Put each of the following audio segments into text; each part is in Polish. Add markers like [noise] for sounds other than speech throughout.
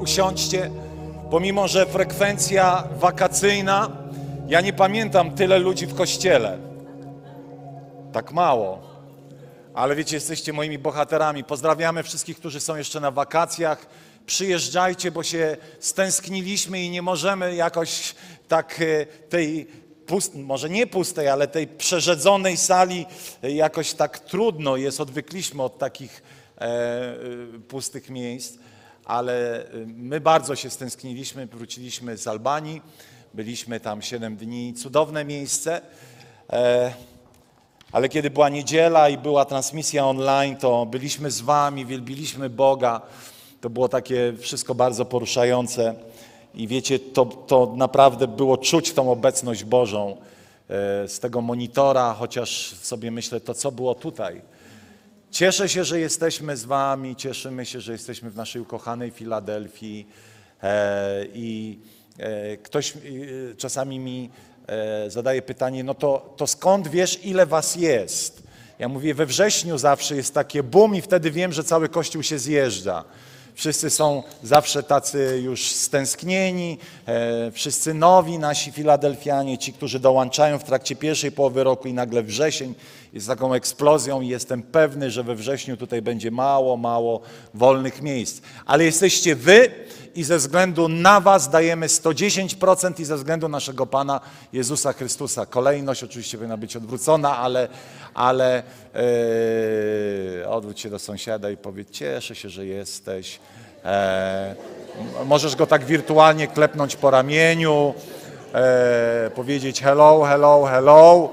Usiądźcie, pomimo że frekwencja wakacyjna, ja nie pamiętam tyle ludzi w kościele. Tak mało. Ale wiecie, jesteście moimi bohaterami. Pozdrawiamy wszystkich, którzy są jeszcze na wakacjach. Przyjeżdżajcie, bo się stęskniliśmy i nie możemy jakoś tak e, tej pust, może nie pustej, ale tej przerzedzonej sali e, jakoś tak trudno jest, odwykliśmy od takich e, e, pustych miejsc, ale e, my bardzo się stęskniliśmy, wróciliśmy z Albanii, byliśmy tam 7 dni, cudowne miejsce, e, ale kiedy była niedziela i była transmisja online, to byliśmy z wami, wielbiliśmy Boga, to było takie wszystko bardzo poruszające. I wiecie, to, to naprawdę było czuć tą obecność Bożą e, z tego monitora, chociaż sobie myślę, to co było tutaj. Cieszę się, że jesteśmy z Wami, cieszymy się, że jesteśmy w naszej ukochanej Filadelfii. E, I e, ktoś e, czasami mi e, zadaje pytanie, no to, to skąd wiesz, ile Was jest? Ja mówię, we wrześniu zawsze jest takie boom i wtedy wiem, że cały Kościół się zjeżdża. Wszyscy są zawsze tacy już stęsknieni, e, wszyscy nowi nasi Filadelfianie, ci, którzy dołączają w trakcie pierwszej połowy roku i nagle wrzesień jest taką eksplozją i jestem pewny, że we wrześniu tutaj będzie mało, mało wolnych miejsc. Ale jesteście wy i ze względu na was dajemy 110% i ze względu naszego Pana Jezusa Chrystusa. Kolejność oczywiście powinna być odwrócona, ale, ale e, odwróć się do sąsiada i powiedz, cieszę się, że jesteś. E, możesz go tak wirtualnie klepnąć po ramieniu, e, powiedzieć hello, hello, hello.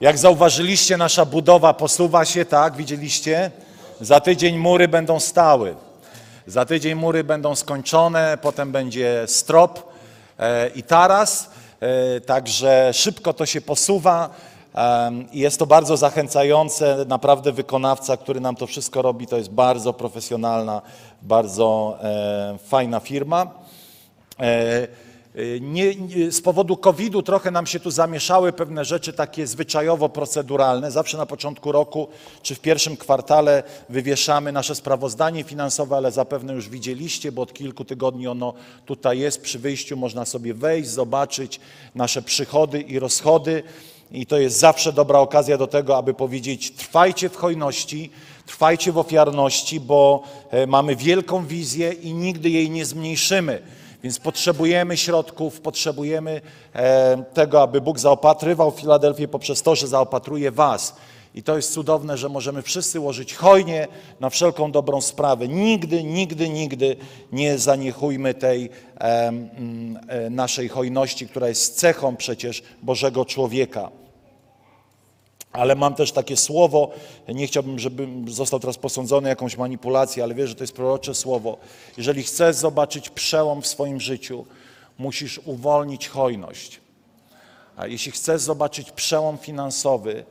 Jak zauważyliście, nasza budowa posuwa się, tak? Widzieliście? Za tydzień mury będą stały. Za tydzień mury będą skończone, potem będzie strop e, i taras. E, także szybko to się posuwa. I jest to bardzo zachęcające. Naprawdę wykonawca, który nam to wszystko robi, to jest bardzo profesjonalna, bardzo e, fajna firma. E, Nie, nie, z powodu COVID-u trochę nam się tu zamieszały pewne rzeczy takie zwyczajowo-proceduralne. Zawsze na początku roku czy w pierwszym kwartale wywieszamy nasze sprawozdanie finansowe, ale zapewne już widzieliście, bo od kilku tygodni ono tutaj jest. Przy wyjściu można sobie wejść, zobaczyć nasze przychody i rozchody. I to jest zawsze dobra okazja do tego, aby powiedzieć: trwajcie w hojności, trwajcie w ofiarności, bo e, mamy wielką wizję i nigdy jej nie zmniejszymy. Więc potrzebujemy środków, potrzebujemy tego, aby Bóg zaopatrywał Filadelfię poprzez to, że zaopatruje Was. I to jest cudowne, że możemy wszyscy łożyć hojnie na wszelką dobrą sprawę. Nigdy, nigdy, nigdy nie zaniechujmy tej mm, e, naszej hojności, która jest cechą przecież Bożego człowieka. Ale mam też takie słowo, nie chciałbym, żebym został teraz posądzony jakąś manipulacją, ale wierzę, że to jest prorocze słowo. Jeżeli chcesz zobaczyć przełom w swoim życiu, musisz uwolnić hojność. A jeśli chcesz zobaczyć przełom finansowy,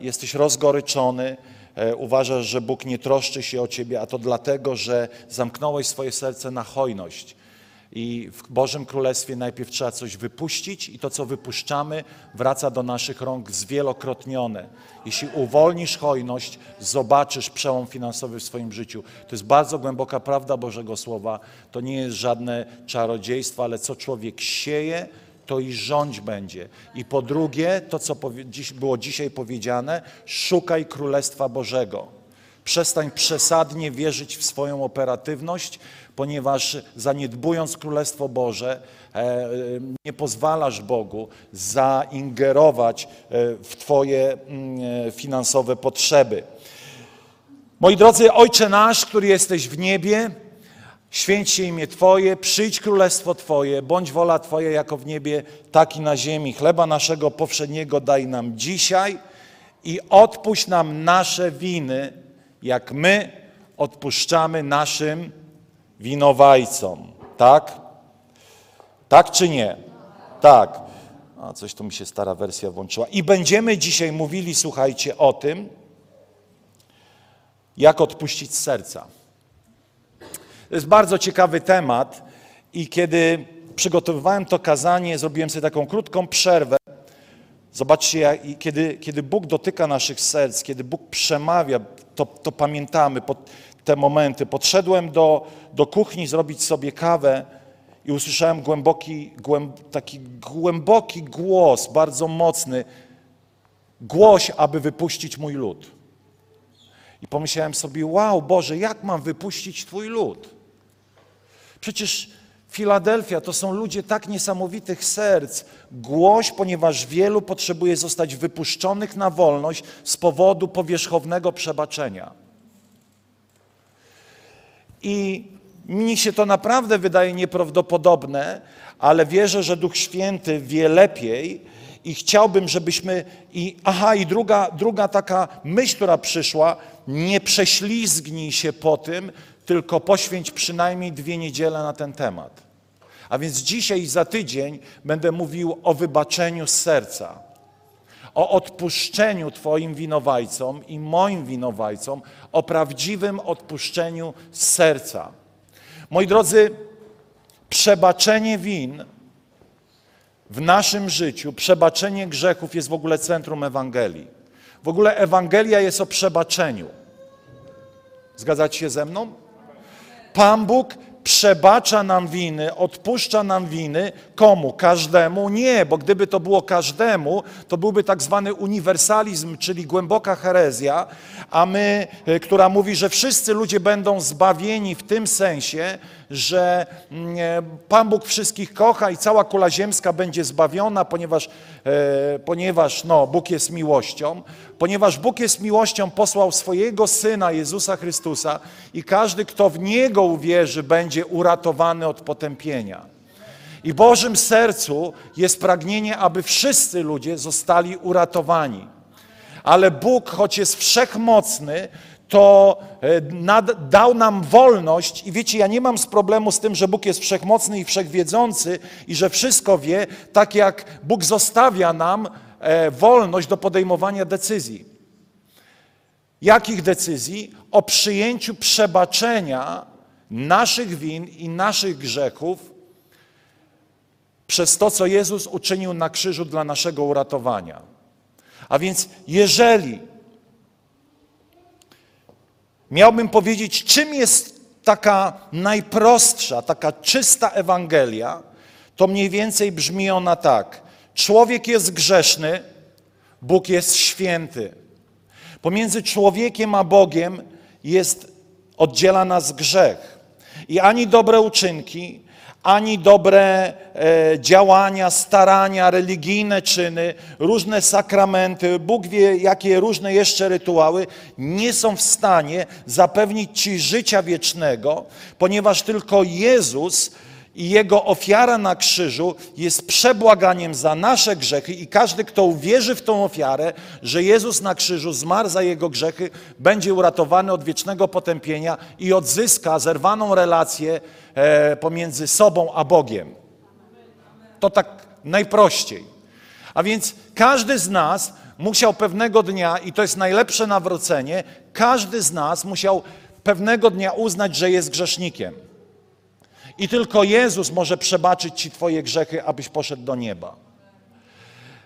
jesteś rozgoryczony, e, uważasz, że Bóg nie troszczy się o ciebie, a to dlatego, że zamknąłeś swoje serce na hojność. I w Bożym Królestwie najpierw trzeba coś wypuścić i to, co wypuszczamy, wraca do naszych rąk zwielokrotnione. Jeśli uwolnisz hojność, zobaczysz przełom finansowy w swoim życiu. To jest bardzo głęboka prawda Bożego Słowa. To nie jest żadne czarodziejstwo, ale co człowiek sieje, to i rządź będzie. I po drugie, to co było dzisiaj powiedziane, szukaj Królestwa Bożego. Przestań przesadnie wierzyć w swoją operatywność, ponieważ zaniedbując Królestwo Boże, e, nie pozwalasz Bogu zaingerować e, w Twoje mm, e, finansowe potrzeby. Moi drodzy, Ojcze nasz, który jesteś w niebie, święć się imię Twoje, przyjdź królestwo Twoje, bądź wola Twoja jako w niebie, tak i na ziemi. Chleba naszego powszedniego daj nam dzisiaj i odpuść nam nasze winy, jak my odpuszczamy naszym winowajcom. Tak? Tak czy nie? Tak. A coś tu mi się stara wersja włączyła. I będziemy dzisiaj mówili, słuchajcie, o tym, jak odpuścić z serca. To jest bardzo ciekawy temat i kiedy przygotowywałem to kazanie, zrobiłem sobie taką krótką przerwę. Zobaczcie, kiedy, kiedy Bóg dotyka naszych serc, kiedy Bóg przemawia, to, to pamiętamy te momenty. Podszedłem do, do kuchni zrobić sobie kawę i usłyszałem głęboki, głęb, taki głęboki głos, bardzo mocny. Głoś, aby wypuścić mój lud. I pomyślałem sobie, wow, Boże, jak mam wypuścić Twój lud? Przecież Filadelfia to są ludzie tak niesamowitych serc. Głoś, ponieważ wielu potrzebuje zostać wypuszczonych na wolność z powodu powierzchownego przebaczenia. I mi się to naprawdę wydaje nieprawdopodobne, ale wierzę, że Duch Święty wie lepiej i chciałbym, żebyśmy. I, aha, i druga, druga taka myśl, która przyszła, nie prześlizgnij się po tym, tylko poświęć przynajmniej dwie niedziele na ten temat. A więc dzisiaj za tydzień będę mówił o wybaczeniu z serca, o odpuszczeniu Twoim winowajcom i moim winowajcom, o prawdziwym odpuszczeniu z serca. Moi drodzy, przebaczenie win w naszym życiu, przebaczenie grzechów jest w ogóle centrum Ewangelii. W ogóle Ewangelia jest o przebaczeniu. Zgadzacie się ze mną? Pan Bóg przebacza nam winy, odpuszcza nam winy. Komu? Każdemu? Nie, bo gdyby to było każdemu, to byłby tak zwany uniwersalizm, czyli głęboka herezja, a my, e, która mówi, że wszyscy ludzie będą zbawieni w tym sensie, że mm, e, Pan Bóg wszystkich kocha i cała kula ziemska będzie zbawiona, ponieważ, e, ponieważ no, Bóg jest miłością. Ponieważ Bóg jest miłością, posłał swojego Syna Jezusa Chrystusa i każdy, kto w Niego uwierzy, będzie uratowany od potępienia. I Bożym sercu jest pragnienie, aby wszyscy ludzie zostali uratowani. Ale Bóg, choć jest wszechmocny, to e, nad, dał nam wolność i wiecie, ja nie mam z problemu z tym, że Bóg jest wszechmocny i wszechwiedzący i że wszystko wie, tak jak Bóg zostawia nam e, wolność do podejmowania decyzji. Jakich decyzji? O przyjęciu przebaczenia naszych win i naszych grzechów przez to, co Jezus uczynił na krzyżu dla naszego uratowania. A więc jeżeli miałbym powiedzieć, czym jest taka najprostsza, taka czysta Ewangelia, to mniej więcej brzmi ona tak. Człowiek jest grzeszny, Bóg jest święty. Pomiędzy człowiekiem a Bogiem jest, oddziela nas grzech. I ani dobre uczynki, ani dobre e, działania, starania, religijne czyny, różne sakramenty, Bóg wie jakie różne jeszcze rytuały, nie są w stanie zapewnić Ci życia wiecznego, ponieważ tylko Jezus i Jego ofiara na krzyżu jest przebłaganiem za nasze grzechy i każdy, kto uwierzy w tą ofiarę, że Jezus na krzyżu zmarł za Jego grzechy, będzie uratowany od wiecznego potępienia i odzyska zerwaną relację e, pomiędzy sobą a Bogiem. To tak najprościej. A więc każdy z nas musiał pewnego dnia, i to jest najlepsze nawrócenie, każdy z nas musiał pewnego dnia uznać, że jest grzesznikiem. I tylko Jezus może przebaczyć Ci Twoje grzechy, abyś poszedł do nieba.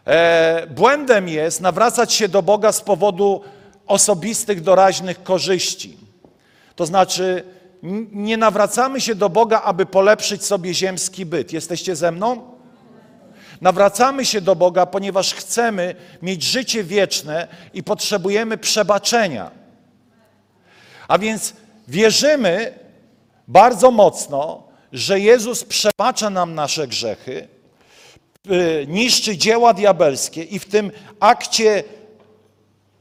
E, błędem jest nawracać się do Boga z powodu osobistych, doraźnych korzyści. To znaczy, nie nawracamy się do Boga, aby polepszyć sobie ziemski byt. Jesteście ze mną? Nawracamy się do Boga, ponieważ chcemy mieć życie wieczne i potrzebujemy przebaczenia. A więc wierzymy bardzo mocno, że Jezus przebacza nam nasze grzechy, y, niszczy dzieła diabelskie i w tym akcie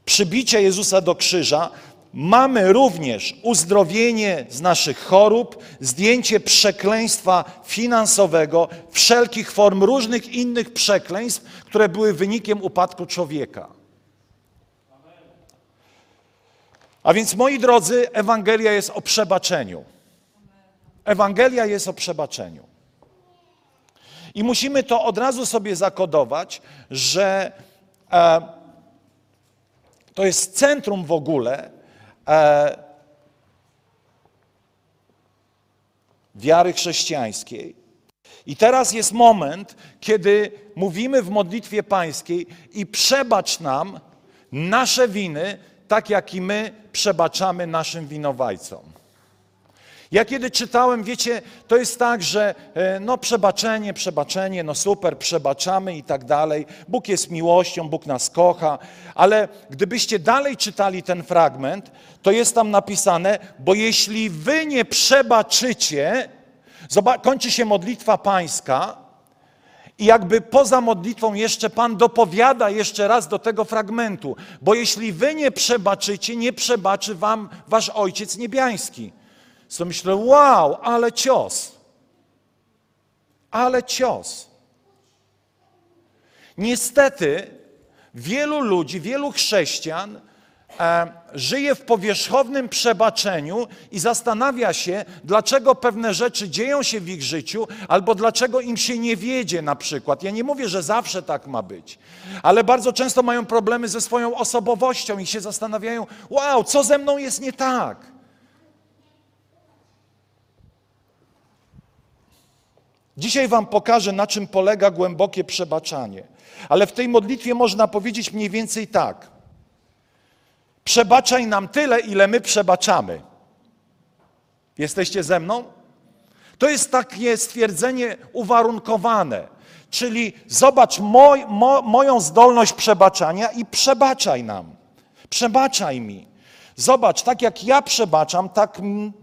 przybicia Jezusa do krzyża mamy również uzdrowienie z naszych chorób, zdjęcie przekleństwa finansowego, wszelkich form różnych innych przekleństw, które były wynikiem upadku człowieka. A więc, moi drodzy, Ewangelia jest o przebaczeniu. Ewangelia jest o przebaczeniu. I musimy to od razu sobie zakodować, że e, to jest centrum w ogóle e, wiary chrześcijańskiej. I teraz jest moment, kiedy mówimy w modlitwie pańskiej i przebacz nam nasze winy, tak jak i my przebaczamy naszym winowajcom. Ja kiedy czytałem, wiecie, to jest tak, że e, no przebaczenie, przebaczenie, no super, przebaczamy i tak dalej. Bóg jest miłością, Bóg nas kocha, ale gdybyście dalej czytali ten fragment, to jest tam napisane, bo jeśli wy nie przebaczycie, kończy się modlitwa pańska i jakby poza modlitwą jeszcze Pan dopowiada jeszcze raz do tego fragmentu, bo jeśli wy nie przebaczycie, nie przebaczy wam wasz Ojciec Niebiański. Co myślę, wow, ale cios. Ale cios. Niestety wielu ludzi, wielu chrześcijan e, żyje w powierzchownym przebaczeniu i zastanawia się, dlaczego pewne rzeczy dzieją się w ich życiu, albo dlaczego im się nie wiedzie na przykład. Ja nie mówię, że zawsze tak ma być, ale bardzo często mają problemy ze swoją osobowością i się zastanawiają, wow, co ze mną jest nie tak. Dzisiaj Wam pokażę, na czym polega głębokie przebaczanie. Ale w tej modlitwie można powiedzieć mniej więcej tak. Przebaczaj nam tyle, ile my przebaczamy. Jesteście ze mną? To jest takie stwierdzenie uwarunkowane. Czyli zobacz moj, mo, moją zdolność przebaczania i przebaczaj nam. Przebaczaj mi. Zobacz, tak jak ja przebaczam, tak,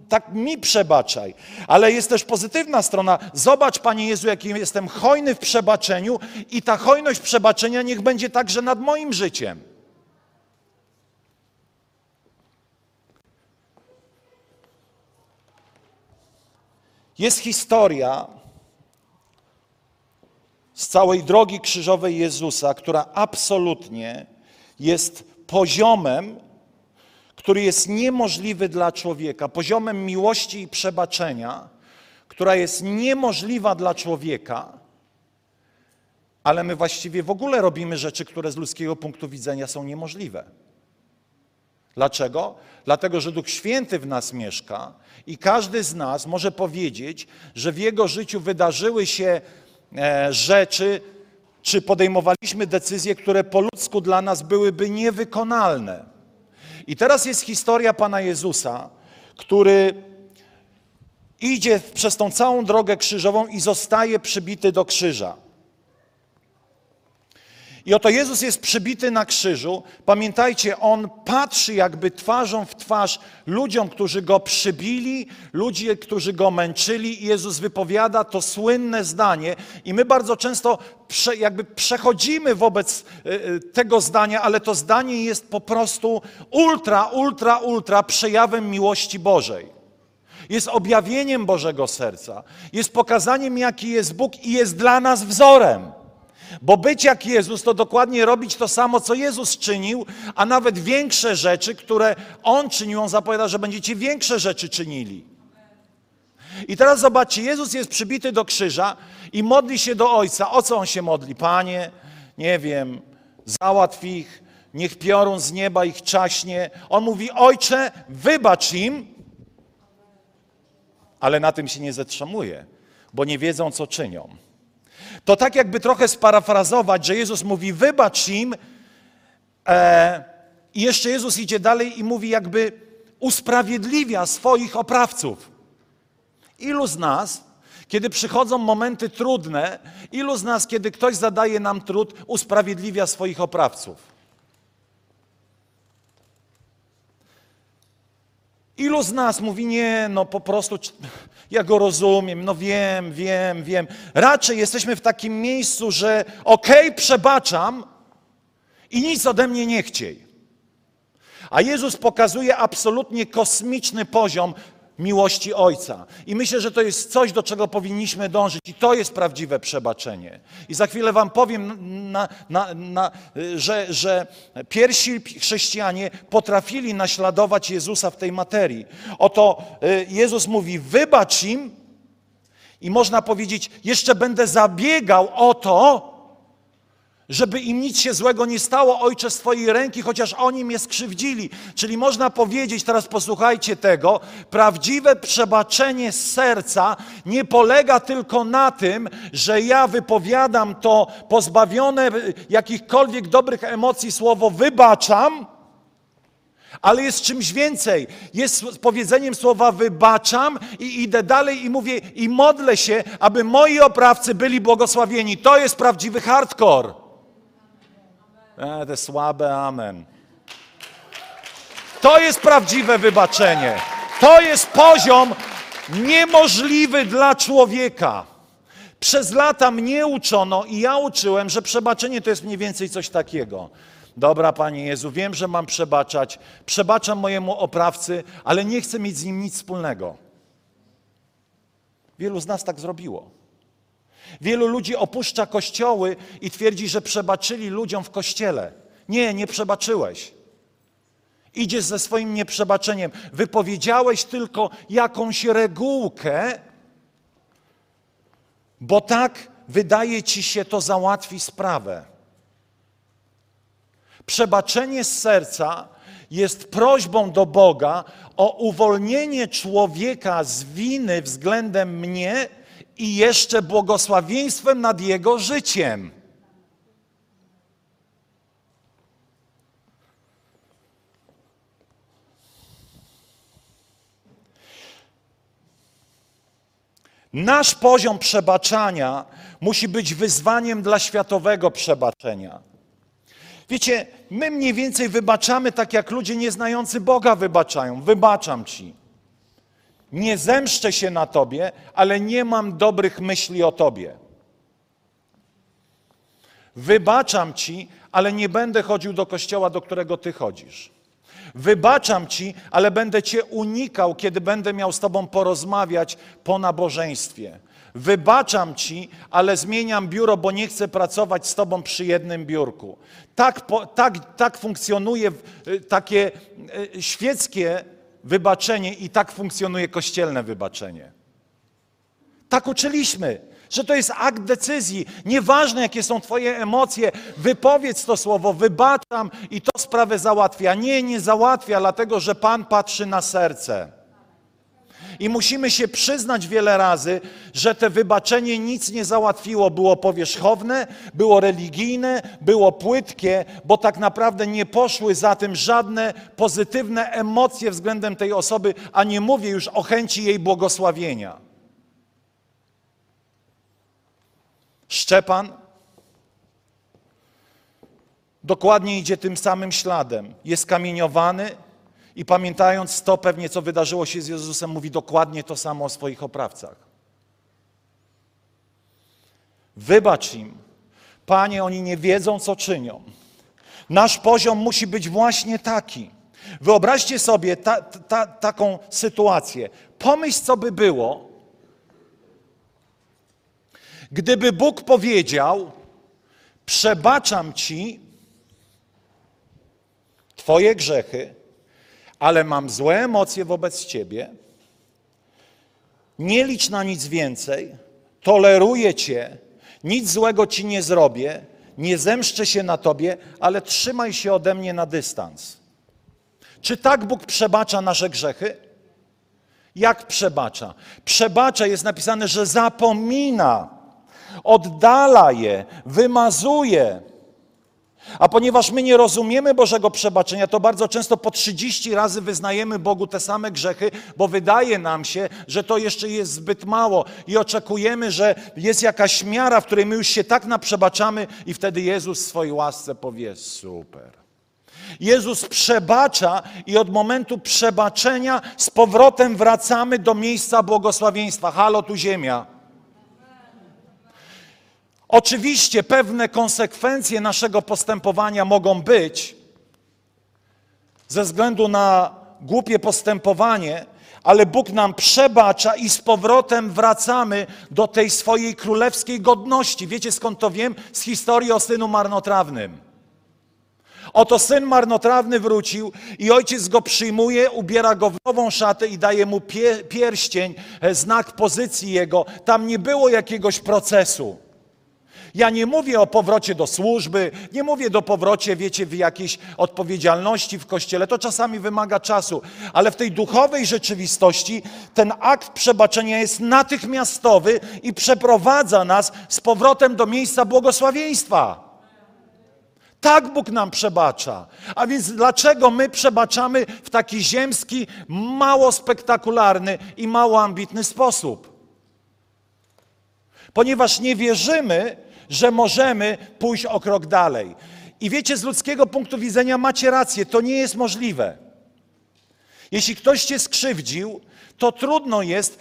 tak mi przebaczaj. Ale jest też pozytywna strona. Zobacz, Panie Jezu, jaki jestem hojny w przebaczeniu i ta hojność przebaczenia niech będzie także nad moim życiem. Jest historia z całej drogi krzyżowej Jezusa, która absolutnie jest poziomem, który jest niemożliwy dla człowieka, poziomem miłości i przebaczenia, która jest niemożliwa dla człowieka, ale my właściwie w ogóle robimy rzeczy, które z ludzkiego punktu widzenia są niemożliwe. Dlaczego? Dlatego, że Duch Święty w nas mieszka i każdy z nas może powiedzieć, że w jego życiu wydarzyły się e, rzeczy, czy podejmowaliśmy decyzje, które po ludzku dla nas byłyby niewykonalne. I teraz jest historia Pana Jezusa, który idzie przez tą całą drogę krzyżową i zostaje przybity do krzyża. I oto Jezus jest przybity na krzyżu. Pamiętajcie, on patrzy jakby twarzą w twarz ludziom, którzy go przybili, ludzie, którzy go męczyli. I Jezus wypowiada to słynne zdanie. I my bardzo często prze, jakby przechodzimy wobec y, y, tego zdania, ale to zdanie jest po prostu ultra, ultra, ultra przejawem miłości Bożej. Jest objawieniem Bożego serca. Jest pokazaniem, jaki jest Bóg i jest dla nas wzorem. Bo być jak Jezus to dokładnie robić to samo, co Jezus czynił, a nawet większe rzeczy, które On czynił. On zapowiada, że będziecie większe rzeczy czynili. I teraz zobaczcie, Jezus jest przybity do krzyża i modli się do Ojca. O co On się modli? Panie, nie wiem, załatw ich, niech piorun z nieba ich czaśnie. On mówi, Ojcze, wybacz im, ale na tym się nie zatrzymuje, bo nie wiedzą, co czynią. To tak jakby trochę sparafrazować, że Jezus mówi, wybacz im, e, i jeszcze Jezus idzie dalej i mówi, jakby usprawiedliwia swoich oprawców. Ilu z nas, kiedy przychodzą momenty trudne, ilu z nas, kiedy ktoś zadaje nam trud, usprawiedliwia swoich oprawców? Ilu z nas mówi, nie, no po prostu ja go rozumiem, no wiem, wiem, wiem. Raczej jesteśmy w takim miejscu, że okej, okay, przebaczam i nic ode mnie nie chciej. A Jezus pokazuje absolutnie kosmiczny poziom miłości Ojca. I myślę, że to jest coś, do czego powinniśmy dążyć. I to jest prawdziwe przebaczenie. I za chwilę Wam powiem, na, na, na, że, że pierwsi chrześcijanie potrafili naśladować Jezusa w tej materii. Oto y, Jezus mówi: Wybacz im, i można powiedzieć, jeszcze będę zabiegał o to, żeby im nic się złego nie stało, Ojcze, z Twojej ręki, chociaż oni mnie skrzywdzili. Czyli można powiedzieć, teraz posłuchajcie tego, prawdziwe przebaczenie z serca nie polega tylko na tym, że ja wypowiadam to pozbawione jakichkolwiek dobrych emocji słowo wybaczam, ale jest czymś więcej. Jest powiedzeniem słowa wybaczam i idę dalej i mówię i modlę się, aby moi oprawcy byli błogosławieni. To jest prawdziwy hardcore. E, te słabe amen. To jest prawdziwe wybaczenie. To jest poziom niemożliwy dla człowieka. Przez lata mnie uczono i ja uczyłem, że przebaczenie to jest mniej więcej coś takiego. Dobra, Panie Jezu, wiem, że mam przebaczać, przebaczam mojemu oprawcy, ale nie chcę mieć z nim nic wspólnego. Wielu z nas tak zrobiło. Wielu ludzi opuszcza kościoły i twierdzi, że przebaczyli ludziom w kościele. Nie, nie przebaczyłeś. Idziesz ze swoim nieprzebaczeniem. Wypowiedziałeś tylko jakąś regułkę, bo tak wydaje ci się to załatwi sprawę. Przebaczenie z serca jest prośbą do Boga o uwolnienie człowieka z winy względem mnie i jeszcze błogosławieństwem nad jego życiem. Nasz poziom przebaczania musi być wyzwaniem dla światowego przebaczenia. Wiecie, my mniej więcej wybaczamy tak, jak ludzie nieznający Boga wybaczają. Wybaczam ci. Nie zemszczę się na tobie, ale nie mam dobrych myśli o tobie. Wybaczam ci, ale nie będę chodził do kościoła, do którego ty chodzisz. Wybaczam ci, ale będę cię unikał, kiedy będę miał z tobą porozmawiać po nabożeństwie. Wybaczam ci, ale zmieniam biuro, bo nie chcę pracować z tobą przy jednym biurku. Tak, tak, tak funkcjonuje y, takie y, świeckie wybaczenie i tak funkcjonuje kościelne wybaczenie. Tak uczyliśmy, że to jest akt decyzji. Nieważne, jakie są Twoje emocje, wypowiedz to słowo, wybaczam i to sprawę załatwia. Nie, nie załatwia, dlatego że Pan patrzy na serce. I musimy się przyznać wiele razy, że te wybaczenie nic nie załatwiło. Było powierzchowne, było religijne, było płytkie, bo tak naprawdę nie poszły za tym żadne pozytywne emocje względem tej osoby, a nie mówię już o chęci jej błogosławienia. Szczepan dokładnie idzie tym samym śladem. Jest kamieniowany, i pamiętając to pewnie, co wydarzyło się z Jezusem, mówi dokładnie to samo o swoich oprawcach. Wybacz im. Panie, oni nie wiedzą, co czynią. Nasz poziom musi być właśnie taki. Wyobraźcie sobie ta, ta, taką sytuację. Pomyśl, co by było, gdyby Bóg powiedział: Przebaczam ci Twoje grzechy, ale mam złe emocje wobec Ciebie, nie licz na nic więcej, toleruję Cię, nic złego Ci nie zrobię, nie zemszczę się na Tobie, ale trzymaj się ode mnie na dystans. Czy tak Bóg przebacza nasze grzechy? Jak przebacza? Przebacza jest napisane, że zapomina, oddala je, wymazuje. A ponieważ my nie rozumiemy Bożego przebaczenia, to bardzo często po 30 razy wyznajemy Bogu te same grzechy, bo wydaje nam się, że to jeszcze jest zbyt mało i oczekujemy, że jest jakaś miara, w której my już się tak naprzebaczamy i wtedy Jezus w swojej łasce powie super. Jezus przebacza i od momentu przebaczenia z powrotem wracamy do miejsca błogosławieństwa. Halo tu ziemia. Oczywiście pewne konsekwencje naszego postępowania mogą być ze względu na głupie postępowanie ale Bóg nam przebacza i z powrotem wracamy do tej swojej królewskiej godności. Wiecie skąd to wiem? Z historii o synu marnotrawnym. Oto syn marnotrawny wrócił i ojciec go przyjmuje, ubiera go w nową szatę i daje mu pie, pierścień, e, znak pozycji jego. Tam nie było jakiegoś procesu. Ja nie mówię o powrocie do służby, nie mówię do powrocie, wiecie, w jakiejś odpowiedzialności w kościele. To czasami wymaga czasu, ale w tej duchowej rzeczywistości ten akt przebaczenia jest natychmiastowy i przeprowadza nas z powrotem do miejsca błogosławieństwa. Tak Bóg nam przebacza. A więc dlaczego my przebaczamy w taki ziemski, mało spektakularny i mało ambitny sposób? Ponieważ nie wierzymy, że możemy pójść o krok dalej. I wiecie, z ludzkiego punktu widzenia macie rację, to nie jest możliwe. Jeśli ktoś cię skrzywdził, to trudno jest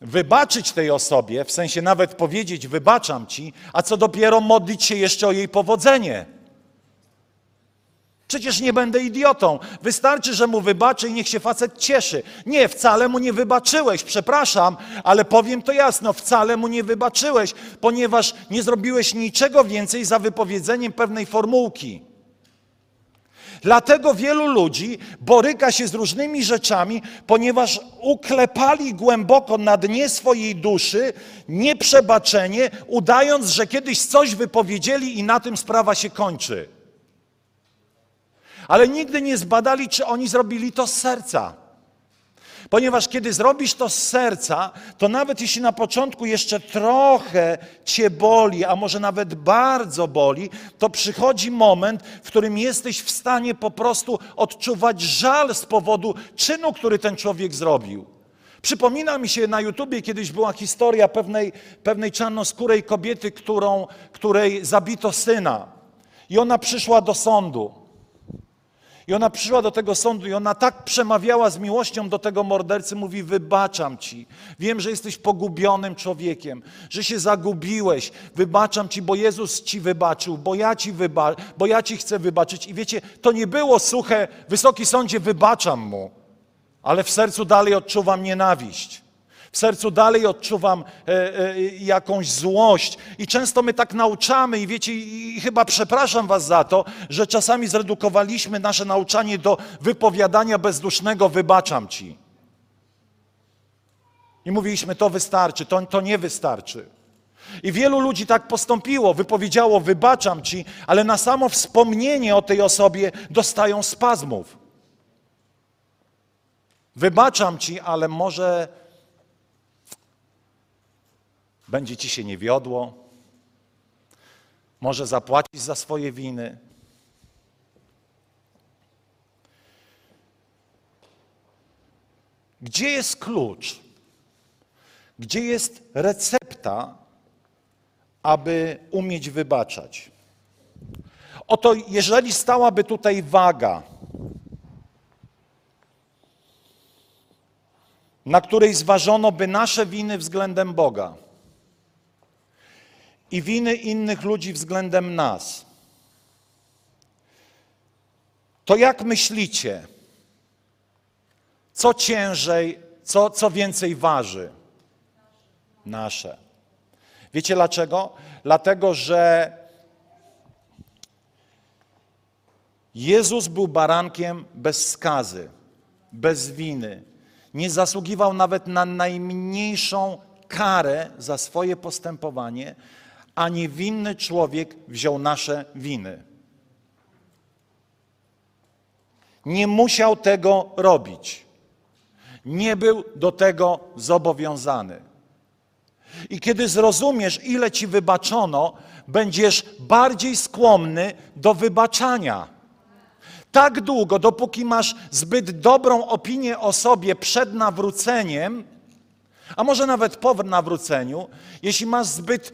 wybaczyć tej osobie, w sensie nawet powiedzieć wybaczam ci, a co dopiero modlić się jeszcze o jej powodzenie. Przecież nie będę idiotą. Wystarczy, że mu wybaczę i niech się facet cieszy. Nie, wcale mu nie wybaczyłeś, przepraszam, ale powiem to jasno, wcale mu nie wybaczyłeś, ponieważ nie zrobiłeś niczego więcej za wypowiedzeniem pewnej formułki. Dlatego wielu ludzi boryka się z różnymi rzeczami, ponieważ uklepali głęboko na dnie swojej duszy nieprzebaczenie, udając, że kiedyś coś wypowiedzieli i na tym sprawa się kończy ale nigdy nie zbadali, czy oni zrobili to z serca. Ponieważ kiedy zrobisz to z serca, to nawet jeśli na początku jeszcze trochę cię boli, a może nawet bardzo boli, to przychodzi moment, w którym jesteś w stanie po prostu odczuwać żal z powodu czynu, który ten człowiek zrobił. Przypomina mi się na YouTubie kiedyś była historia pewnej, pewnej czarnoskórej kobiety, którą, której zabito syna. I ona przyszła do sądu. I ona przyszła do tego sądu i ona tak przemawiała z miłością do tego mordercy, mówi: Wybaczam ci. Wiem, że jesteś pogubionym człowiekiem, że się zagubiłeś. Wybaczam ci, bo Jezus ci wybaczył, bo ja ci, wyba bo ja ci chcę wybaczyć. I wiecie, to nie było suche, wysoki sądzie, wybaczam mu, ale w sercu dalej odczuwam nienawiść. W sercu dalej odczuwam e, e, jakąś złość. I często my tak nauczamy, i wiecie, i chyba przepraszam Was za to, że czasami zredukowaliśmy nasze nauczanie do wypowiadania bezdusznego wybaczam Ci. I mówiliśmy, to wystarczy, to, to nie wystarczy. I wielu ludzi tak postąpiło, wypowiedziało, wybaczam ci, ale na samo wspomnienie o tej osobie dostają spazmów. Wybaczam ci, ale może będzie ci się nie wiodło, może zapłacić za swoje winy. Gdzie jest klucz? Gdzie jest recepta, aby umieć wybaczać? Oto, jeżeli stałaby tutaj waga, na której zważono by nasze winy względem Boga, i winy innych ludzi względem nas. To jak myślicie, co ciężej, co, co więcej waży? Nasze. Wiecie dlaczego? Dlatego, że Jezus był barankiem bez skazy, bez winy. Nie zasługiwał nawet na najmniejszą karę za swoje postępowanie, a niewinny człowiek wziął nasze winy. Nie musiał tego robić. Nie był do tego zobowiązany. I kiedy zrozumiesz, ile ci wybaczono, będziesz bardziej skłonny do wybaczania. Tak długo, dopóki masz zbyt dobrą opinię o sobie przed nawróceniem, a może nawet po nawróceniu, jeśli masz zbyt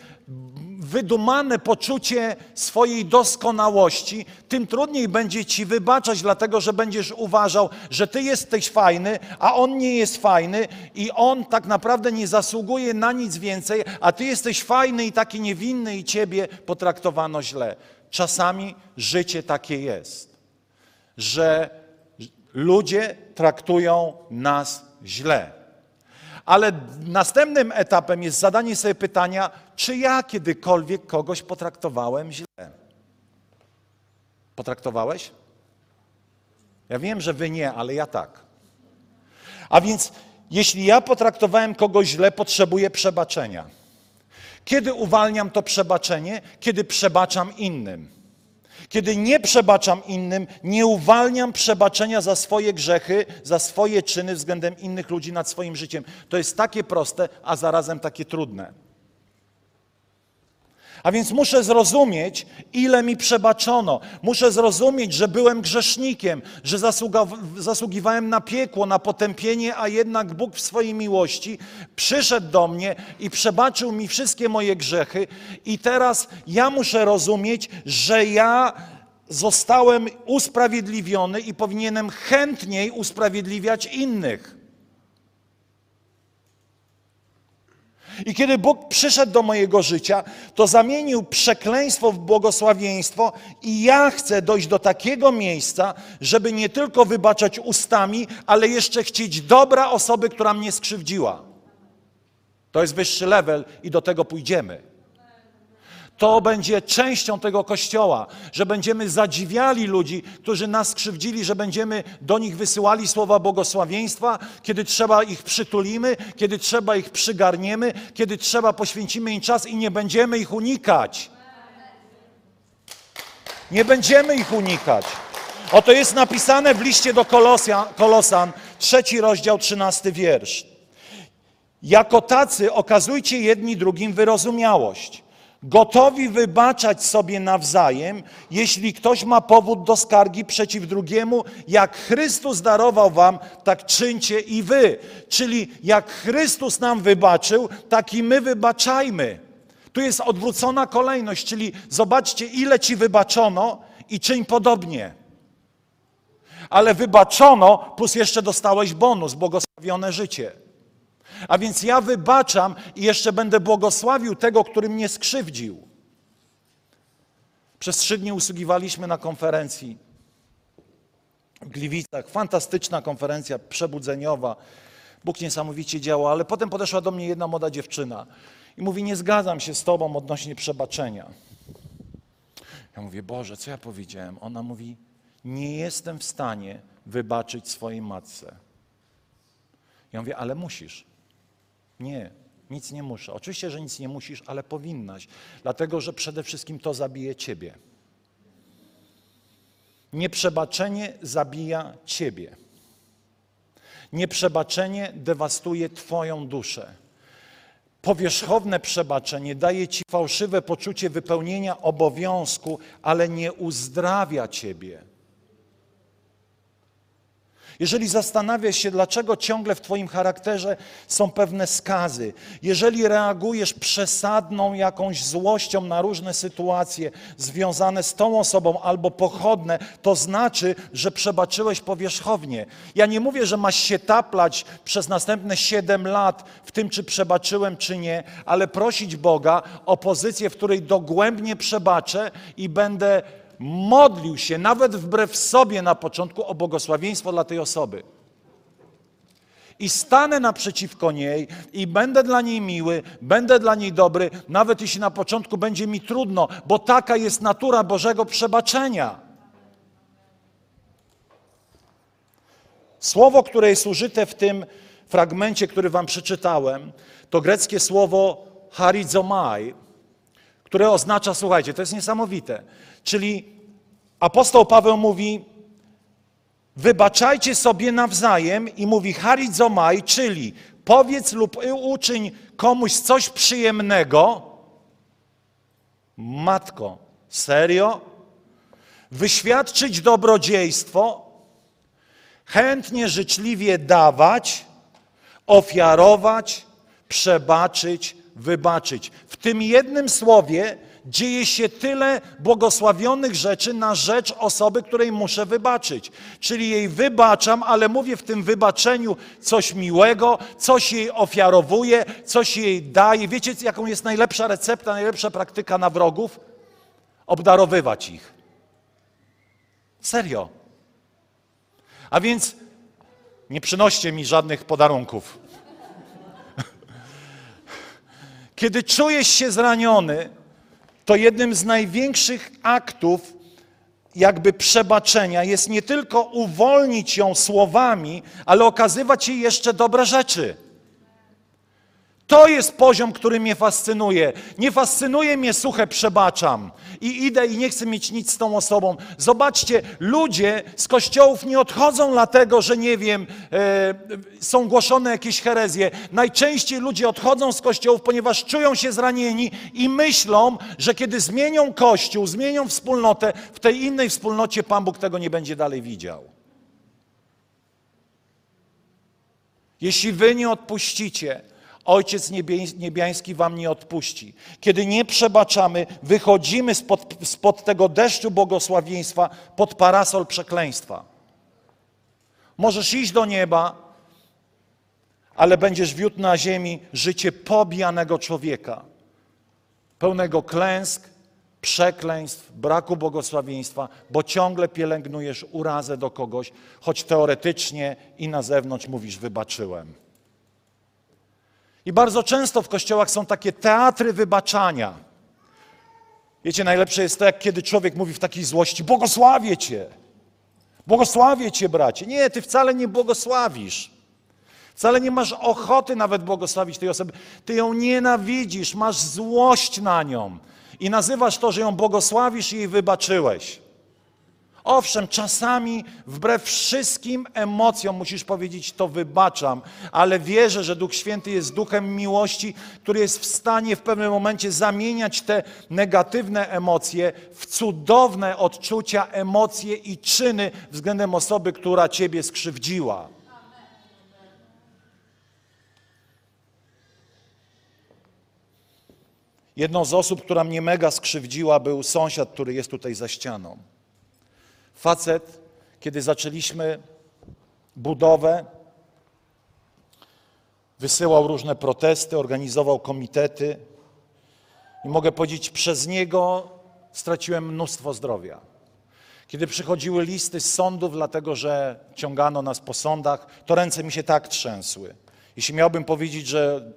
wydumane poczucie swojej doskonałości, tym trudniej będzie ci wybaczać, dlatego że będziesz uważał, że ty jesteś fajny, a on nie jest fajny i on tak naprawdę nie zasługuje na nic więcej, a ty jesteś fajny i taki niewinny i ciebie potraktowano źle. Czasami życie takie jest, że ludzie traktują nas źle. Ale następnym etapem jest zadanie sobie pytania, czy ja kiedykolwiek kogoś potraktowałem źle? Potraktowałeś? Ja wiem, że wy nie, ale ja tak. A więc, jeśli ja potraktowałem kogoś źle, potrzebuję przebaczenia. Kiedy uwalniam to przebaczenie? Kiedy przebaczam innym. Kiedy nie przebaczam innym, nie uwalniam przebaczenia za swoje grzechy, za swoje czyny względem innych ludzi nad swoim życiem. To jest takie proste, a zarazem takie trudne. A więc muszę zrozumieć, ile mi przebaczono. Muszę zrozumieć, że byłem grzesznikiem, że zasługiwałem na piekło, na potępienie, a jednak Bóg w swojej miłości przyszedł do mnie i przebaczył mi wszystkie moje grzechy. I teraz ja muszę rozumieć, że ja zostałem usprawiedliwiony i powinienem chętniej usprawiedliwiać innych. I kiedy Bóg przyszedł do mojego życia, to zamienił przekleństwo w błogosławieństwo, i ja chcę dojść do takiego miejsca, żeby nie tylko wybaczać ustami, ale jeszcze chcieć dobra osoby, która mnie skrzywdziła. To jest wyższy level i do tego pójdziemy. To będzie częścią tego kościoła, że będziemy zadziwiali ludzi, którzy nas skrzywdzili, że będziemy do nich wysyłali słowa błogosławieństwa, kiedy trzeba ich przytulimy, kiedy trzeba ich przygarniemy, kiedy trzeba poświęcimy im czas i nie będziemy ich unikać. Nie będziemy ich unikać. Oto jest napisane w liście do Kolosan, Kolosan trzeci rozdział, trzynasty wiersz. Jako tacy okazujcie jedni drugim wyrozumiałość gotowi wybaczać sobie nawzajem, jeśli ktoś ma powód do skargi przeciw drugiemu, jak Chrystus darował wam, tak czyńcie i wy. Czyli jak Chrystus nam wybaczył, tak i my wybaczajmy. Tu jest odwrócona kolejność, czyli zobaczcie, ile ci wybaczono i czyń podobnie. Ale wybaczono, plus jeszcze dostałeś bonus, błogosławione życie. A więc ja wybaczam i jeszcze będę błogosławił tego, który mnie skrzywdził. Przez trzy dni usługiwaliśmy na konferencji w Gliwicach. Fantastyczna konferencja przebudzeniowa. Bóg niesamowicie działa, ale potem podeszła do mnie jedna młoda dziewczyna i mówi: Nie zgadzam się z Tobą odnośnie przebaczenia. Ja mówię: Boże, co ja powiedziałem? Ona mówi: Nie jestem w stanie wybaczyć swojej matce. Ja mówię: Ale musisz. Nie, nic nie muszę. Oczywiście, że nic nie musisz, ale powinnaś, dlatego że przede wszystkim to zabije ciebie. Nieprzebaczenie zabija ciebie. Nieprzebaczenie dewastuje Twoją duszę. Powierzchowne przebaczenie daje Ci fałszywe poczucie wypełnienia obowiązku, ale nie uzdrawia Ciebie. Jeżeli zastanawiasz się, dlaczego ciągle w Twoim charakterze są pewne skazy, jeżeli reagujesz przesadną jakąś złością na różne sytuacje związane z tą osobą albo pochodne, to znaczy, że przebaczyłeś powierzchownie. Ja nie mówię, że masz się taplać przez następne siedem lat w tym, czy przebaczyłem, czy nie, ale prosić Boga o pozycję, w której dogłębnie przebaczę i będę modlił się, nawet wbrew sobie na początku, o błogosławieństwo dla tej osoby. I stanę naprzeciwko niej i będę dla niej miły, będę dla niej dobry, nawet jeśli na początku będzie mi trudno, bo taka jest natura Bożego przebaczenia. Słowo, które jest użyte w tym fragmencie, który wam przeczytałem, to greckie słowo harizomai, które oznacza, słuchajcie, to jest niesamowite, czyli apostoł Paweł mówi, wybaczajcie sobie nawzajem i mówi harizomai, czyli powiedz lub uczyń komuś coś przyjemnego. Matko, serio? Wyświadczyć dobrodziejstwo, chętnie, życzliwie dawać, ofiarować, przebaczyć, wybaczyć. W tym jednym słowie dzieje się tyle błogosławionych rzeczy na rzecz osoby, której muszę wybaczyć. Czyli jej wybaczam, ale mówię w tym wybaczeniu coś miłego, coś jej ofiarowuję, coś jej daję. Wiecie, jaką jest najlepsza recepta, najlepsza praktyka na wrogów? Obdarowywać ich. Serio. A więc Nie przynoście mi żadnych podarunków. [laughs] Kiedy czujesz się zraniony, to jednym z największych aktów jakby przebaczenia jest nie tylko uwolnić ją słowami, ale okazywać jej jeszcze dobre rzeczy. To jest poziom, który mnie fascynuje. Nie fascynuje mnie suche przebaczam i idę i nie chcę mieć nic z tą osobą. Zobaczcie, ludzie z kościołów nie odchodzą dlatego, że nie wiem, e, są głoszone jakieś herezje. Najczęściej ludzie odchodzą z kościołów, ponieważ czują się zranieni i myślą, że kiedy zmienią kościół, zmienią wspólnotę, w tej innej wspólnocie Pan Bóg tego nie będzie dalej widział. Jeśli wy nie odpuścicie, Ojciec Niebiański wam nie odpuści. Kiedy nie przebaczamy, wychodzimy spod, spod tego deszczu błogosławieństwa pod parasol przekleństwa. Możesz iść do nieba, ale będziesz wiódł na ziemi życie pobijanego człowieka, pełnego klęsk, przekleństw, braku błogosławieństwa, bo ciągle pielęgnujesz urazę do kogoś, choć teoretycznie i na zewnątrz mówisz wybaczyłem. I bardzo często w kościołach są takie teatry wybaczania. Wiecie, najlepsze jest to, jak kiedy człowiek mówi w takiej złości: Błogosławię cię. Błogosławię cię, bracie. Nie, ty wcale nie błogosławisz. Wcale nie masz ochoty nawet błogosławić tej osoby. Ty ją nienawidzisz, masz złość na nią i nazywasz to, że ją błogosławisz i jej wybaczyłeś. Owszem, czasami wbrew wszystkim emocjom musisz powiedzieć, to wybaczam, ale wierzę, że Duch Święty jest duchem miłości, który jest w stanie w pewnym momencie zamieniać te negatywne emocje w cudowne odczucia, emocje i czyny względem osoby, która ciebie skrzywdziła. Jedną z osób, która mnie mega skrzywdziła, był sąsiad, który jest tutaj za ścianą. Facet, kiedy zaczęliśmy budowę, wysyłał różne protesty, organizował komitety i mogę powiedzieć, przez niego straciłem mnóstwo zdrowia. Kiedy przychodziły listy z sądów, dlatego że ciągano nas po sądach, to ręce mi się tak trzęsły. Jeśli miałbym powiedzieć, że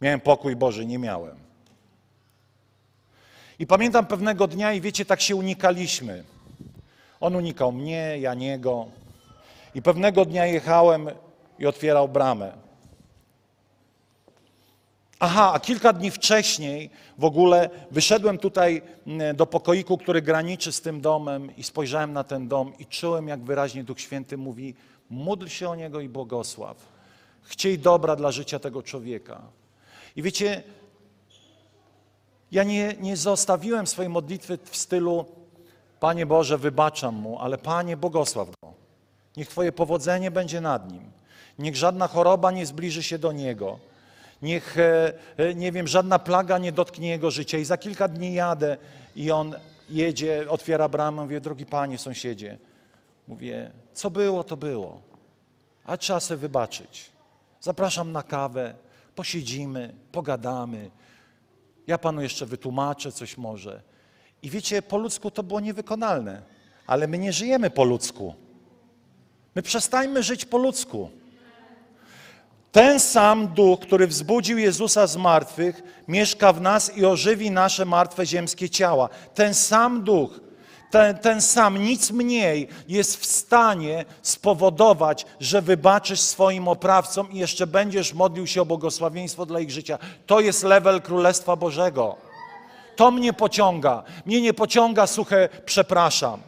miałem pokój Boży, nie miałem. I pamiętam pewnego dnia, i wiecie, tak się unikaliśmy. On unikał mnie, ja niego. I pewnego dnia jechałem i otwierał bramę. Aha, a kilka dni wcześniej w ogóle wyszedłem tutaj mm, do pokoiku, który graniczy z tym domem i spojrzałem na ten dom i czułem, jak wyraźnie Duch Święty mówi, módl się o niego i błogosław. Chciej dobra dla życia tego człowieka. I wiecie, ja nie, nie zostawiłem swojej modlitwy w stylu Panie Boże, wybaczam mu, ale Panie, błogosław go. Niech Twoje powodzenie będzie nad nim. Niech żadna choroba nie zbliży się do niego. Niech, e, e, nie wiem, żadna plaga nie dotknie jego życia. I za kilka dni jadę i on jedzie, otwiera bramę, mówię, drogi Panie, sąsiedzie. Mówię, co było, to było. A trzeba sobie wybaczyć. Zapraszam na kawę, posiedzimy, pogadamy. Ja Panu jeszcze wytłumaczę coś może. I wiecie, po ludzku to było niewykonalne, ale my nie żyjemy po ludzku. My przestańmy żyć po ludzku. Ten sam duch, który wzbudził Jezusa z martwych, mieszka w nas i ożywi nasze martwe ziemskie ciała. Ten sam duch, ten, ten sam, nic mniej, jest w stanie spowodować, że wybaczysz swoim oprawcom i jeszcze będziesz modlił się o błogosławieństwo dla ich życia. To jest level Królestwa Bożego. To mnie pociąga. Mnie nie pociąga suche przepraszam.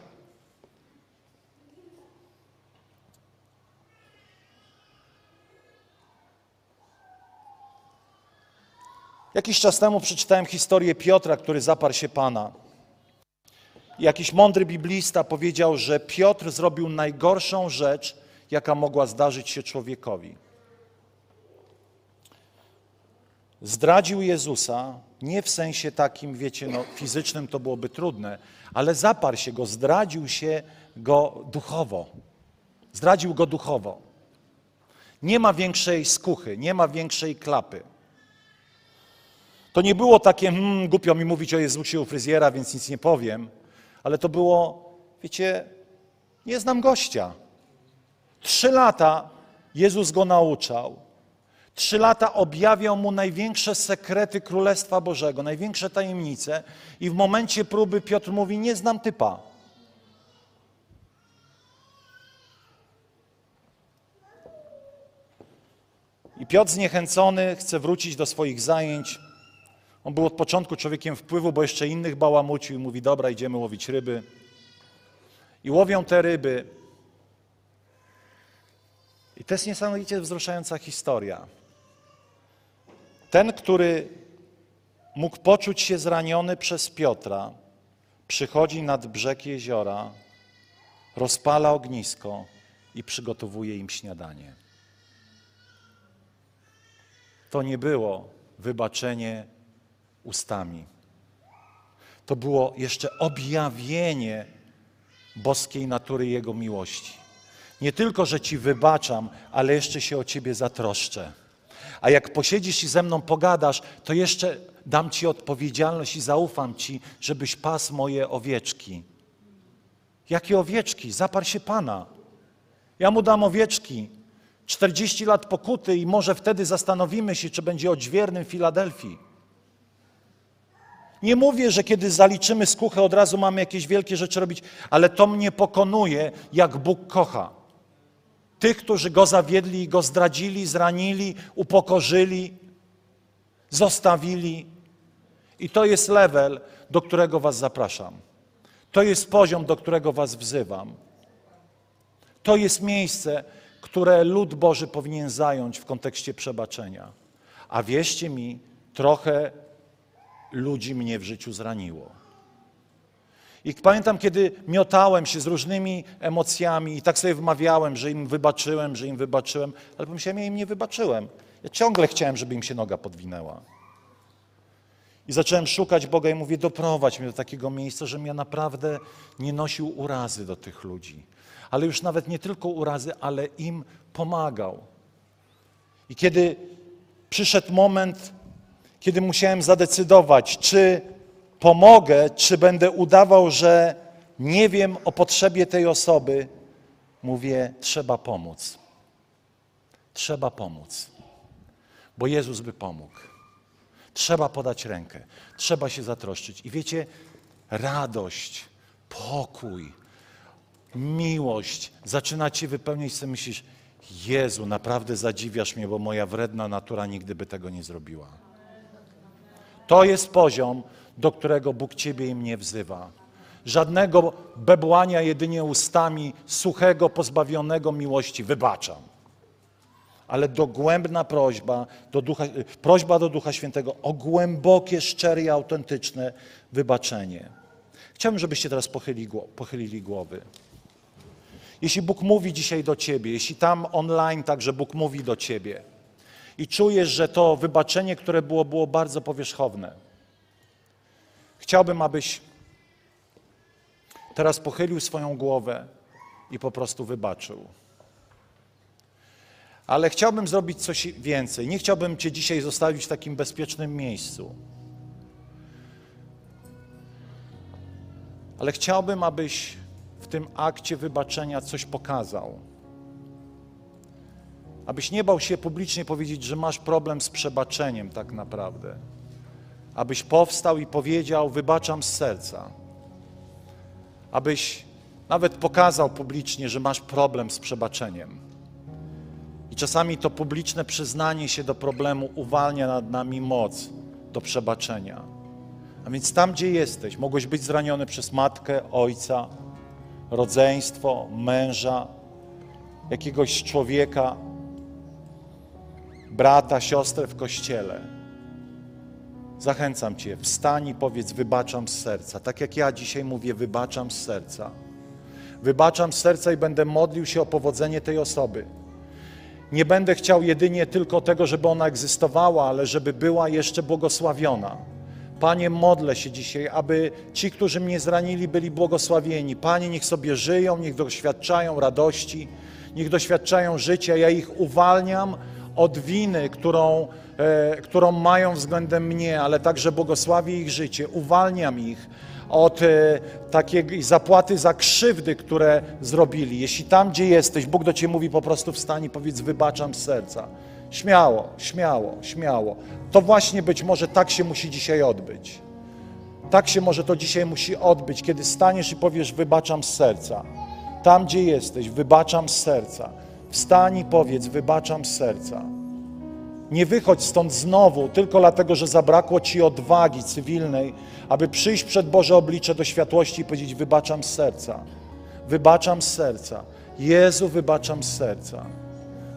Jakiś czas temu przeczytałem historię Piotra, który zaparł się Pana. Jakiś mądry biblista powiedział, że Piotr zrobił najgorszą rzecz, jaka mogła zdarzyć się człowiekowi. Zdradził Jezusa, nie w sensie takim, wiecie, no, fizycznym to byłoby trudne, ale zaparł się go, zdradził się go duchowo. Zdradził go duchowo. Nie ma większej skuchy, nie ma większej klapy. To nie było takie, hmm, głupio mi mówić o Jezusie u fryzjera, więc nic nie powiem, ale to było, wiecie, nie znam gościa. Trzy lata Jezus go nauczał. Trzy lata objawiał mu największe sekrety Królestwa Bożego, największe tajemnice, i w momencie próby Piotr mówi: Nie znam typa. I Piotr zniechęcony chce wrócić do swoich zajęć. On był od początku człowiekiem wpływu, bo jeszcze innych bałamucił i mówi: Dobra, idziemy łowić ryby. I łowią te ryby. I to jest niesamowicie wzruszająca historia. Ten, który mógł poczuć się zraniony przez Piotra, przychodzi nad brzeg jeziora, rozpala ognisko i przygotowuje im śniadanie. To nie było wybaczenie ustami. To było jeszcze objawienie boskiej natury Jego miłości. Nie tylko, że Ci wybaczam, ale jeszcze się o Ciebie zatroszczę. A jak posiedzisz i ze mną pogadasz, to jeszcze dam Ci odpowiedzialność i zaufam Ci, żebyś pas moje owieczki. Jakie owieczki? Zaparł się Pana. Ja mu dam owieczki. 40 lat pokuty i może wtedy zastanowimy się, czy będzie odźwiernym Filadelfii. Nie mówię, że kiedy zaliczymy skuchę, od razu mamy jakieś wielkie rzeczy robić, ale to mnie pokonuje, jak Bóg kocha. Tych, którzy Go zawiedli, Go zdradzili, zranili, upokorzyli, zostawili. I to jest level, do którego Was zapraszam. To jest poziom, do którego Was wzywam. To jest miejsce, które lud Boży powinien zająć w kontekście przebaczenia. A wierzcie mi, trochę ludzi mnie w życiu zraniło. I pamiętam, kiedy miotałem się z różnymi emocjami i tak sobie wmawiałem, że im wybaczyłem, że im wybaczyłem, ale pomyślałem, ja im nie wybaczyłem. Ja ciągle chciałem, żeby im się noga podwinęła. I zacząłem szukać Boga i mówię, doprowadź mnie do takiego miejsca, żebym ja naprawdę nie nosił urazy do tych ludzi. Ale już nawet nie tylko urazy, ale im pomagał. I kiedy przyszedł moment, kiedy musiałem zadecydować, czy pomogę, czy będę udawał, że nie wiem o potrzebie tej osoby, mówię, trzeba pomóc. Trzeba pomóc, bo Jezus by pomógł. Trzeba podać rękę, trzeba się zatroszczyć. I wiecie, radość, pokój, miłość zaczyna cię wypełniać, co myślisz, Jezu, naprawdę zadziwiasz mnie, bo moja wredna natura nigdy by tego nie zrobiła. To jest poziom, do którego Bóg Ciebie i mnie wzywa. Żadnego bebłania jedynie ustami, suchego, pozbawionego miłości, wybaczam. Ale dogłębna prośba do, Ducha, prośba do Ducha Świętego o głębokie, szczere i autentyczne wybaczenie. Chciałbym, żebyście teraz pochylili, pochylili głowy. Jeśli Bóg mówi dzisiaj do Ciebie, jeśli tam online także Bóg mówi do Ciebie i czujesz, że to wybaczenie, które było, było bardzo powierzchowne, Chciałbym, abyś teraz pochylił swoją głowę i po prostu wybaczył. Ale chciałbym zrobić coś więcej. Nie chciałbym Cię dzisiaj zostawić w takim bezpiecznym miejscu. Ale chciałbym, abyś w tym akcie wybaczenia coś pokazał. Abyś nie bał się publicznie powiedzieć, że masz problem z przebaczeniem tak naprawdę abyś powstał i powiedział: Wybaczam z serca. Abyś nawet pokazał publicznie, że masz problem z przebaczeniem. I czasami to publiczne przyznanie się do problemu uwalnia nad nami moc do przebaczenia. A więc tam, gdzie jesteś, mogłeś być zraniony przez matkę, ojca, rodzeństwo, męża, jakiegoś człowieka, brata, siostrę w kościele Zachęcam Cię, wstań i powiedz: Wybaczam z serca. Tak jak ja dzisiaj mówię, wybaczam z serca. Wybaczam z serca i będę modlił się o powodzenie tej osoby. Nie będę chciał jedynie tylko tego, żeby ona egzystowała, ale żeby była jeszcze błogosławiona. Panie, modlę się dzisiaj, aby ci, którzy mnie zranili, byli błogosławieni. Panie, niech sobie żyją, niech doświadczają radości, niech doświadczają życia. Ja ich uwalniam od winy, którą E, którą mają względem mnie, ale także błogosławię ich życie, uwalniam ich od e, takiej zapłaty za krzywdy, które zrobili. Jeśli tam, gdzie jesteś, Bóg do Ciebie mówi po prostu wstań i powiedz wybaczam z serca. Śmiało, śmiało, śmiało. To właśnie być może tak się musi dzisiaj odbyć. Tak się może to dzisiaj musi odbyć, kiedy staniesz i powiesz wybaczam z serca. Tam, gdzie jesteś, wybaczam z serca. Wstań i powiedz wybaczam z serca. Nie wychodź stąd znowu tylko dlatego, że zabrakło ci odwagi cywilnej, aby przyjść przed Boże oblicze do światłości i powiedzieć: Wybaczam z serca. Wybaczam z serca. Jezu, wybaczam z serca.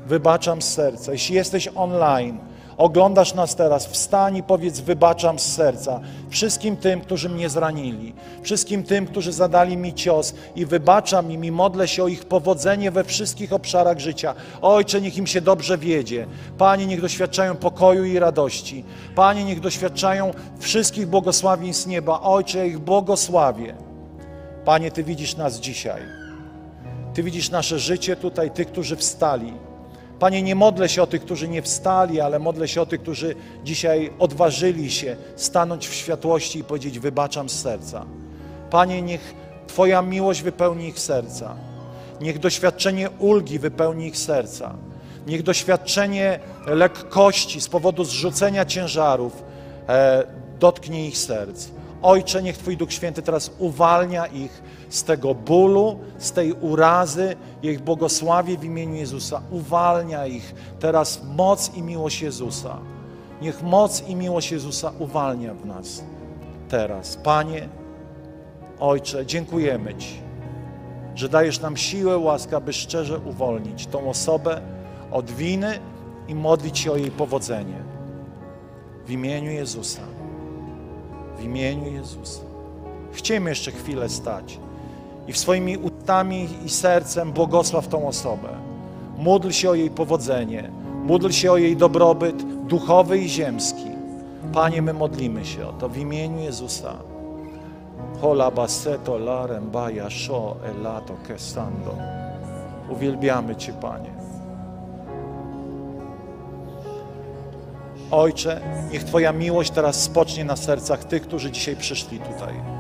Wybaczam z serca. Jeśli jesteś online, oglądasz nas teraz, wstań i powiedz: Wybaczam z serca wszystkim tym, którzy mnie zranili, wszystkim tym, którzy zadali mi cios i wybaczam im i modlę się o ich powodzenie we wszystkich obszarach życia. Ojcze, niech im się dobrze wiedzie. Panie, niech doświadczają pokoju i radości. Panie, niech doświadczają wszystkich błogosławieństw nieba. Ojcze, ich błogosławię. Panie, Ty widzisz nas dzisiaj. Ty widzisz nasze życie tutaj, tych, którzy wstali. Panie, nie modlę się o tych, którzy nie wstali, ale modlę się o tych, którzy dzisiaj odważyli się stanąć w światłości i powiedzieć: Wybaczam z serca. Panie, niech Twoja miłość wypełni ich serca. Niech doświadczenie ulgi wypełni ich serca. Niech doświadczenie lekkości z powodu zrzucenia ciężarów e, dotknie ich serc. Ojcze, niech Twój Duch Święty teraz uwalnia ich z tego bólu, z tej urazy. Ich błogosławie w imieniu Jezusa. Uwalnia ich teraz moc i miłość Jezusa. Niech moc i miłość Jezusa uwalnia w nas teraz. Panie, Ojcze, dziękujemy Ci, że dajesz nam siłę, łaskę, aby szczerze uwolnić tą osobę od winy i modlić się o jej powodzenie. W imieniu Jezusa. W imieniu Jezusa. Chcielibyśmy jeszcze chwilę stać i w swoimi ustami i sercem błogosław tą osobę. Módl się o jej powodzenie, módl się o jej dobrobyt duchowy i ziemski. Panie, my modlimy się o to w imieniu Jezusa. Hola baseto larem baja sho elato kesando. Uwielbiamy Cię, Panie. Ojcze, niech Twoja miłość teraz spocznie na sercach tych, którzy dzisiaj przyszli tutaj.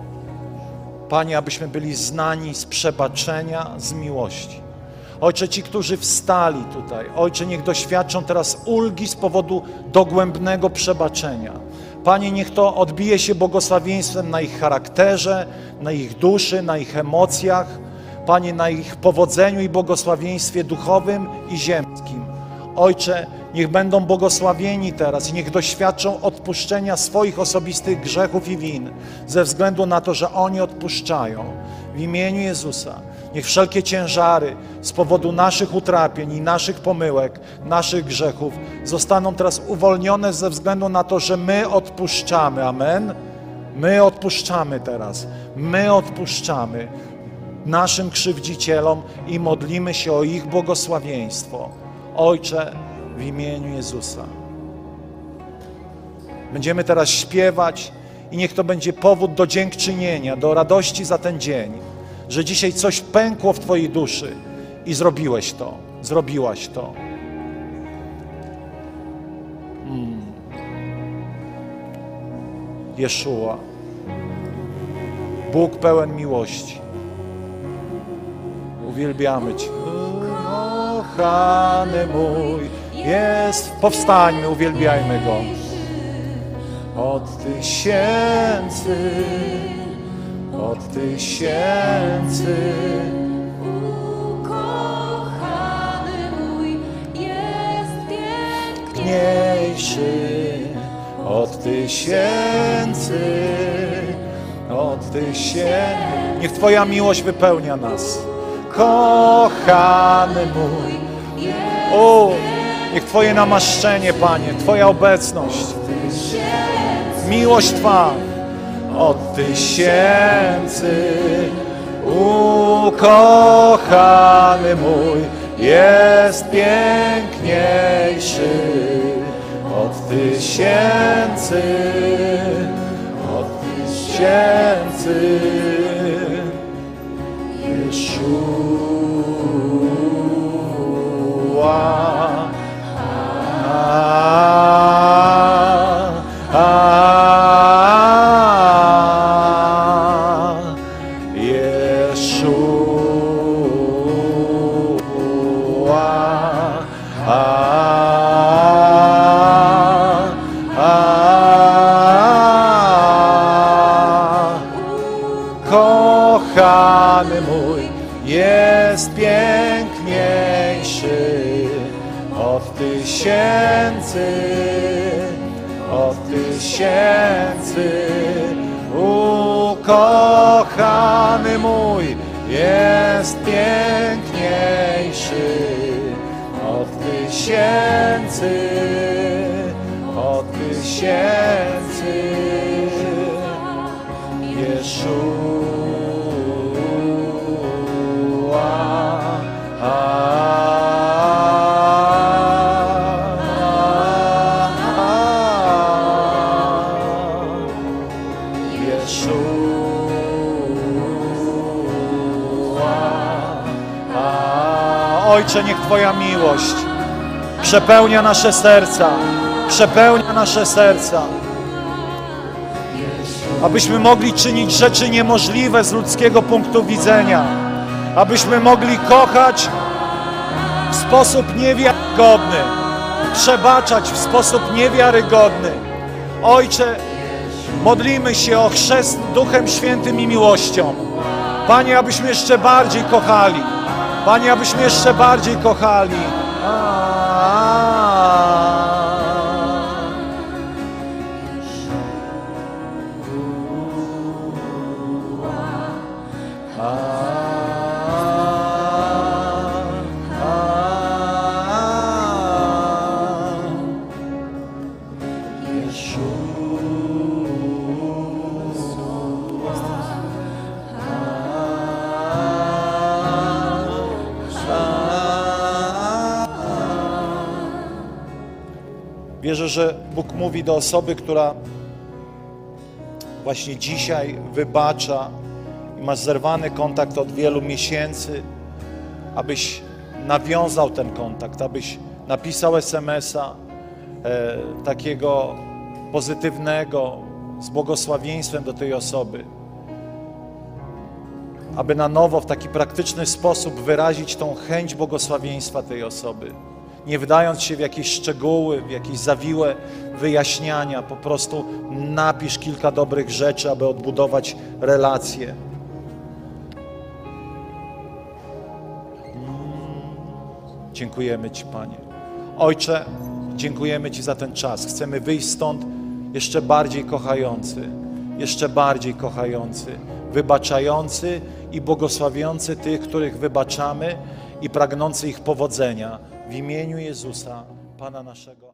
Panie, abyśmy byli znani z przebaczenia, z miłości. Ojcze, ci, którzy wstali tutaj, Ojcze, niech doświadczą teraz ulgi z powodu dogłębnego przebaczenia. Panie, niech to odbije się błogosławieństwem na ich charakterze, na ich duszy, na ich emocjach. Panie, na ich powodzeniu i błogosławieństwie duchowym i ziemskim. Ojcze, niech będą błogosławieni teraz i niech doświadczą odpuszczenia swoich osobistych grzechów i win, ze względu na to, że oni odpuszczają. W imieniu Jezusa. Niech wszelkie ciężary z powodu naszych utrapień i naszych pomyłek, naszych grzechów zostaną teraz uwolnione ze względu na to, że my odpuszczamy. Amen. My odpuszczamy teraz. My odpuszczamy naszym krzywdzicielom i modlimy się o ich błogosławieństwo. Ojcze, w imieniu Jezusa. Będziemy teraz śpiewać i niech to będzie powód do dziękczynienia, do radości za ten dzień, że dzisiaj coś pękło w Twojej duszy i zrobiłeś to, zrobiłaś to. Mm. Jeszua, Bóg pełen miłości. Uwielbiamy Cię. Kochany mój jest. Powstańmy, uwielbiajmy Go. Od tysięcy, od tysięcy. Ukochany mój jest pięknie. Mniejszy od tysięcy, od tysięcy. Niech Twoja miłość wypełnia nas. Kochany mój. O, niech Twoje namaszczenie, Panie, Twoja obecność, miłość Twa od tysięcy. Ukochany mój jest piękniejszy od tysięcy, od tysięcy. Jeszua. A, a, tysięcy, od tysięcy. Ukochany mój jest piękniejszy od tysięcy, Twoja miłość przepełnia nasze serca, przepełnia nasze serca abyśmy mogli czynić rzeczy niemożliwe z ludzkiego punktu widzenia, abyśmy mogli kochać w sposób niewiarygodny, przebaczać w sposób niewiarygodny. Ojcze, modlimy się o chrzest Duchem Świętym i miłością. Panie, abyśmy jeszcze bardziej kochali. Panie, abyśmy jeszcze bardziej kochali. Że Bóg mówi do osoby, która właśnie dzisiaj wybacza i masz zerwany kontakt od wielu miesięcy, abyś nawiązał ten kontakt, abyś napisał SMS-a e, takiego pozytywnego, z błogosławieństwem do tej osoby, aby na nowo w taki praktyczny sposób wyrazić tą chęć błogosławieństwa tej osoby. Nie wdając się w jakieś szczegóły, w jakieś zawiłe wyjaśniania, po prostu napisz kilka dobrych rzeczy, aby odbudować relacje. Dziękujemy Ci, Panie. Ojcze, dziękujemy Ci za ten czas. Chcemy wyjść stąd jeszcze bardziej kochający, jeszcze bardziej kochający, wybaczający i błogosławiący tych, których wybaczamy i pragnący ich powodzenia. W imieniu Jezusa, Pana naszego.